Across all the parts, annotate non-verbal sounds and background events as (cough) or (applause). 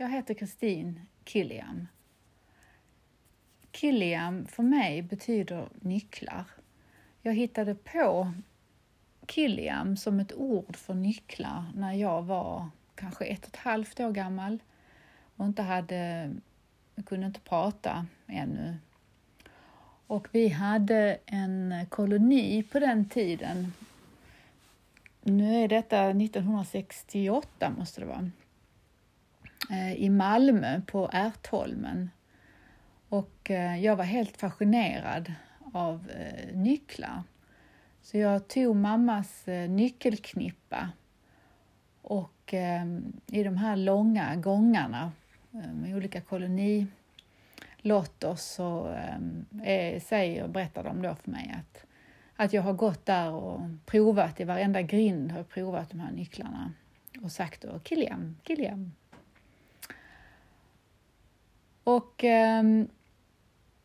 Jag heter Kristin Killiam. Killiam för mig betyder nycklar. Jag hittade på Killiam som ett ord för nycklar när jag var kanske ett och ett halvt år gammal och inte hade, kunde inte prata ännu. Och vi hade en koloni på den tiden. Nu är detta 1968 måste det vara. Eh, I Malmö på Ärtholmen. Och eh, jag var helt fascinerad av eh, nycklar. Så jag tog mammas nyckelknippa och i de här långa gångarna med olika kolonilotter så säger och berättar de då för mig att, att jag har gått där och provat i varenda grind har jag provat de här nycklarna och sagt då Kilian, Kilian, och ehm,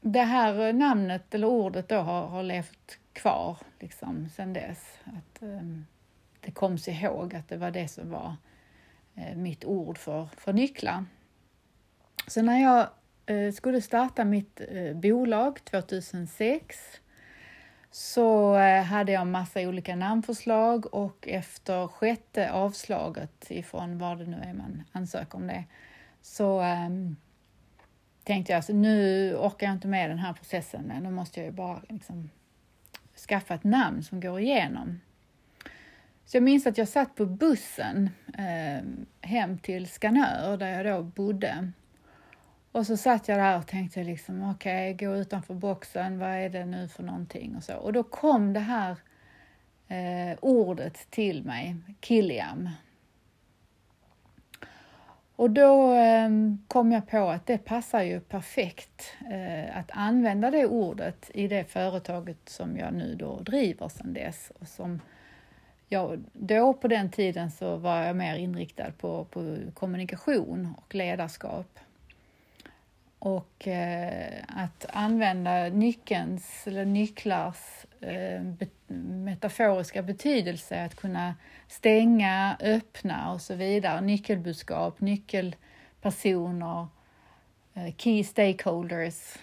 det här namnet eller ordet då har, har levt kvar liksom sedan dess. Att eh, det koms ihåg att det var det som var eh, mitt ord för, för nycklar. Så när jag eh, skulle starta mitt eh, bolag 2006 så eh, hade jag massa olika namnförslag och efter sjätte avslaget ifrån vad det nu är man ansöker om det så um, tänkte jag alltså, nu orkar jag inte med den här processen. Nu måste jag ju bara liksom, skaffa ett namn som går igenom. Så jag minns att jag satt på bussen eh, hem till Skanör där jag då bodde. Och så satt jag där och tänkte liksom okej, okay, gå utanför boxen, vad är det nu för någonting och så. Och då kom det här eh, ordet till mig, Kiliam. Och då ehm, kom jag på att det passar ju perfekt eh, att använda det ordet i det företaget som jag nu då driver sedan dess. Och som jag, då på den tiden så var jag mer inriktad på, på kommunikation och ledarskap. Och eh, att använda nyckelns eller nycklars Eh, metaforiska betydelse, att kunna stänga, öppna och så vidare. Nyckelbudskap, nyckelpersoner, eh, key stakeholders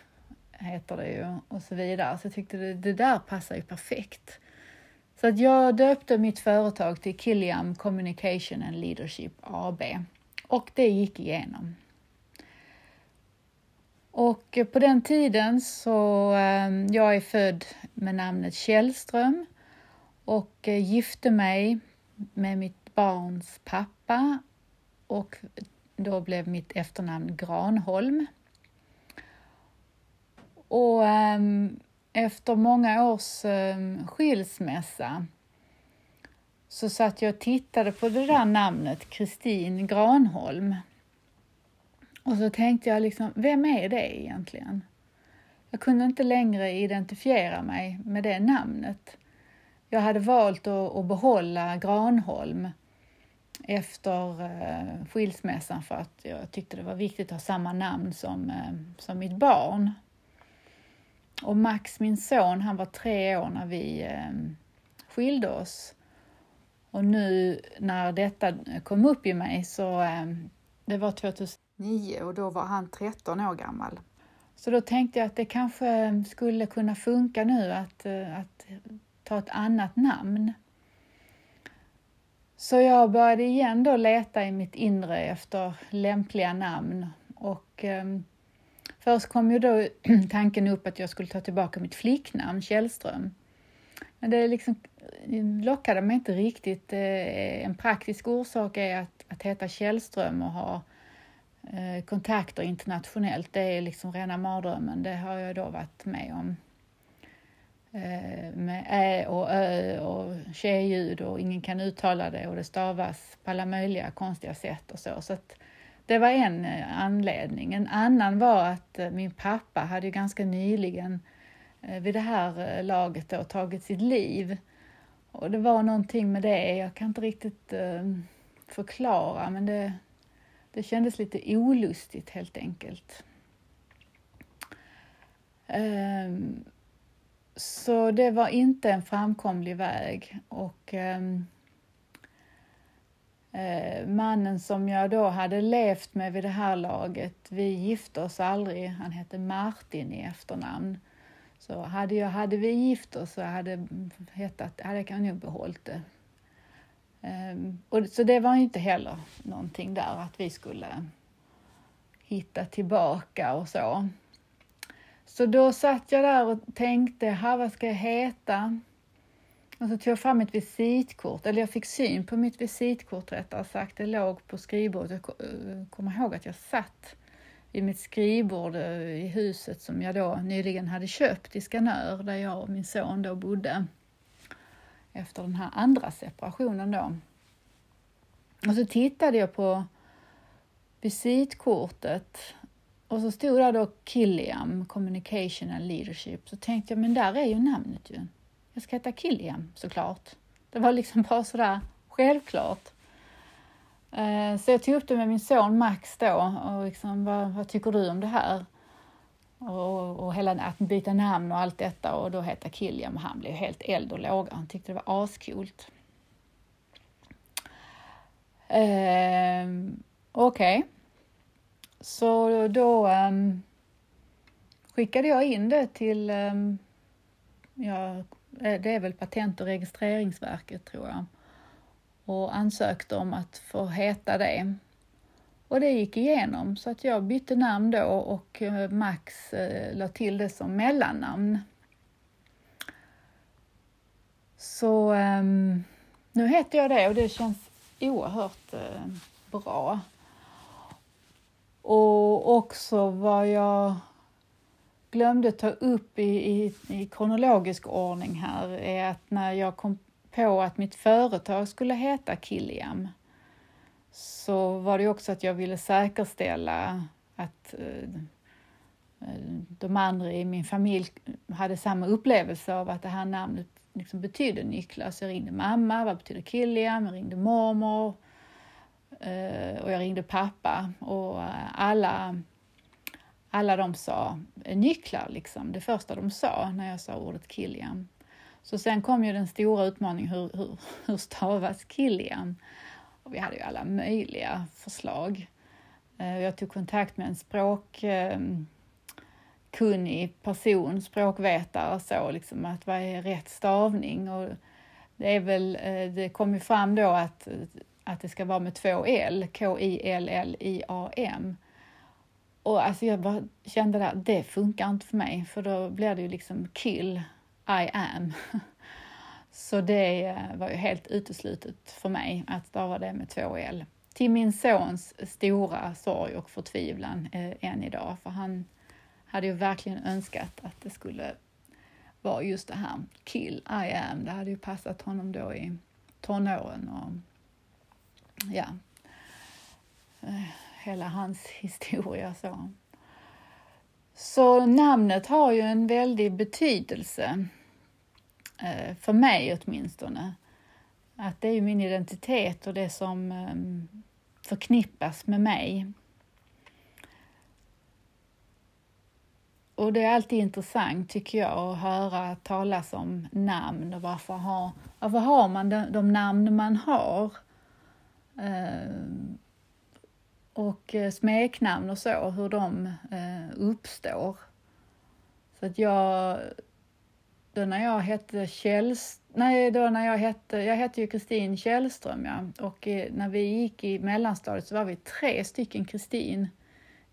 heter det ju och så vidare. Så jag tyckte det, det där passar ju perfekt. Så att jag döpte mitt företag till Killiam Communication and Leadership AB och det gick igenom. Och på den tiden så, ehm, jag är född med namnet Källström och eh, gifte mig med mitt barns pappa och då blev mitt efternamn Granholm. Och ehm, efter många års ehm, skilsmässa så satt jag och tittade på det där namnet, Kristin Granholm. Och så tänkte jag liksom, vem är det egentligen? Jag kunde inte längre identifiera mig med det namnet. Jag hade valt att, behålla Granholm efter eh, skilsmässan för att jag tyckte det var viktigt att ha samma namn som, eh, som mitt barn. Och Max, min son, han var tre år när vi eh, skilde oss. Och nu när detta kom upp i mig så, det var 2009 och då var han 13 år gammal. Så då tänkte jag att det kanske skulle kunna funka nu att, eh, att ta ett annat namn. Så jag började igen då leta i mitt inre efter lämpliga namn och eh, först kom ju då (clears throat) tanken upp att jag skulle ta tillbaka mitt flicknamn Källström. Men det liksom eh, lockade mig inte riktigt. Eh, en praktisk orsak är att, att heta Källström och ha eh, Eh, kontakter internationellt. Det är liksom rena mardrömmen. Det har jag då varit med om eh, med ä och ö och tjejljud och ingen kan uttala det och det stavas på alla möjliga konstiga sätt och så. så det var en eh, anledning. En annan var att min pappa hade ju ganska nyligen vid det här laget då, tagit sitt liv. Och det var någonting med det, jag kan inte riktigt förklara men det, det kändes lite olustigt helt enkelt. Um, så det var inte en framkomlig väg och um, mannen som jag då hade levt med vid det här laget, vi gifte oss aldrig. Han hette Martin i efternamn. Så hade, jag, hade vi gift oss så hade, hetat, hade jag nog behållit det. Ehm, och, så det var inte heller någonting där att vi skulle hitta tillbaka och så. Så då satt jag där och tänkte, vad ska jag heta? Och så tog jag fram ett visitkort, eller jag fick syn på mitt visitkort rättare sagt. Det låg på skrivbordet. Jag eh, kommer ihåg att jag satt vid mitt skrivbord eh, i huset som jag då nyligen hade köpt i Skanör, där jag och min son då bodde. Efter den här andra separationen då. Och så tittade jag på visitkortet och så stod där då Killiam, Communication and Leadership. Så tänkte jag, men där är ju namnet ju. Jag ska heta Killiam såklart. Det var liksom (laughs) bara sådär självklart. Eh, så jag tog upp det med min son Max då och liksom, vad, vad tycker du om det här? Och, och hela att byta namn och allt detta och då hette Killiam och han blev helt eld och låga. Han tyckte det var ascoolt. Eh, Okej. Okay. Så då um, skickade jag in det till, um, ja, eh, det är väl Patent och registreringsverket tror jag, och ansökte om att få heta det. Och det gick igenom så att jag bytte namn då och eh, Max eh, la till det som mellannamn. Så ehm, nu heter jag det och det känns oerhört eh, bra. Och också vad jag glömde ta upp i, i, i, kronologisk ordning här är att när jag kom på att mitt företag skulle heta Kiliam så var det också att jag ville säkerställa att eh, de andra i min familj hade samma upplevelse av att det här namnet liksom betydde Niklas. Jag ringde mamma, vad betyder Kilian? Jag ringde mormor, eh, och jag ringde pappa och eh, alla, alla de sa nycklar, liksom. det första de sa när jag sa ordet Kilian. Så sen kom ju den stora utmaningen, hur, hur, hur stavas Kilian? Och vi hade ju alla möjliga förslag. Eh, jag tog kontakt med en språkkunnig ehm, person, språkvetare, så liksom att vad är rätt stavning? Och det är väl, eh, det kom ju fram då att att det ska vara med två L, K-I-L-L-I-A-M. Och alltså jag bara kände att det funkar inte för mig, för då blir det ju liksom kill, I am. (laughs) Så det eh, var ju helt uteslutet för mig att stava det med två L. Till min sons stora sorg och förtvivlan eh, än idag, för han hade ju verkligen önskat att det skulle vara just det här, kill, I am. Det hade ju passat honom då i tonåren och ja, eh, hela hans (laughs) historia. Så. så namnet har ju en väldig betydelse, Eh, för mig åtminstone. Att det är min identitet och det som ehm, förknippas med mig. Och det är alltid intressant tycker jag att höra talas om namn och varför har, varför har man de, de namn man har? Ehm, eh, och smeknamn och så, hur de eh, uppstår. Så att jag, då när jag hette Kjells, nej då när jag hette, jag hette ju Kristin Källström ja, och eh, när vi gick i mellanstadiet så var vi tre stycken Kristin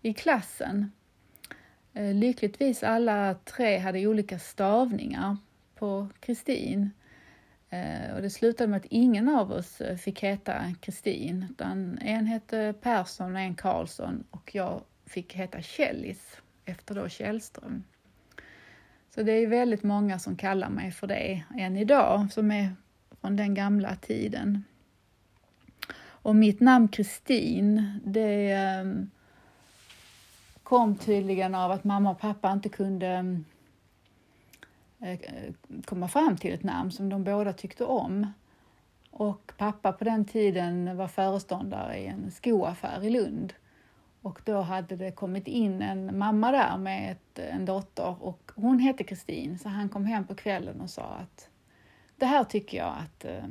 i klassen. Eh, lyckligtvis alla tre hade olika stavningar på Kristin. Eh, och det slutade med att ingen av oss eh, fick heta Kristin, utan en hette Persson och en Karlsson och jag fick heta Källis efter då Källström. Så det är väldigt många som kallar mig för det än idag, som är från den gamla tiden. Och mitt namn Kristin, det ehm, kom tydligen av att mamma och pappa inte kunde eh, komma fram till ett namn som de båda tyckte om. Och pappa på den tiden var föreståndare i en skoaffär i Lund. Och då hade det kommit in en mamma där med ett, en dotter och hon hette Kristin så han kom hem på kvällen och sa att det här tycker jag att eh,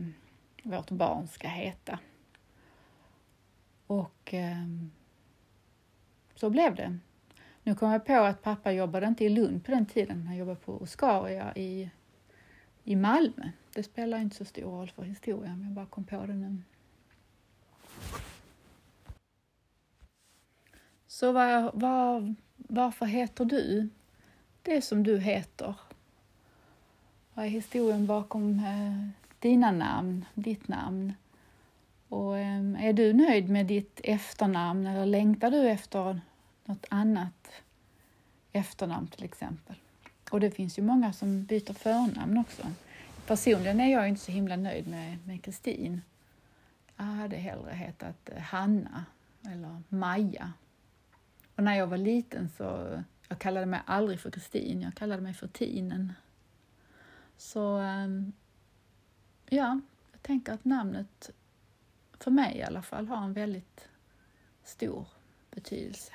vårt barn ska heta. Och eh, så blev det. Nu kom jag på att pappa jobbade inte i Lund på den tiden. Han jobbade på Oscaria i, i Malmö. Det spelar inte så stor roll för historien, men jag bara kom på det nu. Så var, var, varför heter du det som du heter? Vad är historien bakom eh, dina namn, ditt namn? Och eh, är du nöjd med ditt efternamn eller längtar du efter något annat efternamn till exempel? Och det finns ju många som byter förnamn också. Personligen är jag inte så himla nöjd med Kristin. Jag hade hellre hetat eh, Hanna eller Maja. Och när jag var liten så jag kallade mig aldrig för Kristin, jag kallade mig för Tinen. Så ehm, ja, jag tänker att namnet för mig i alla fall har en väldigt stor betydelse.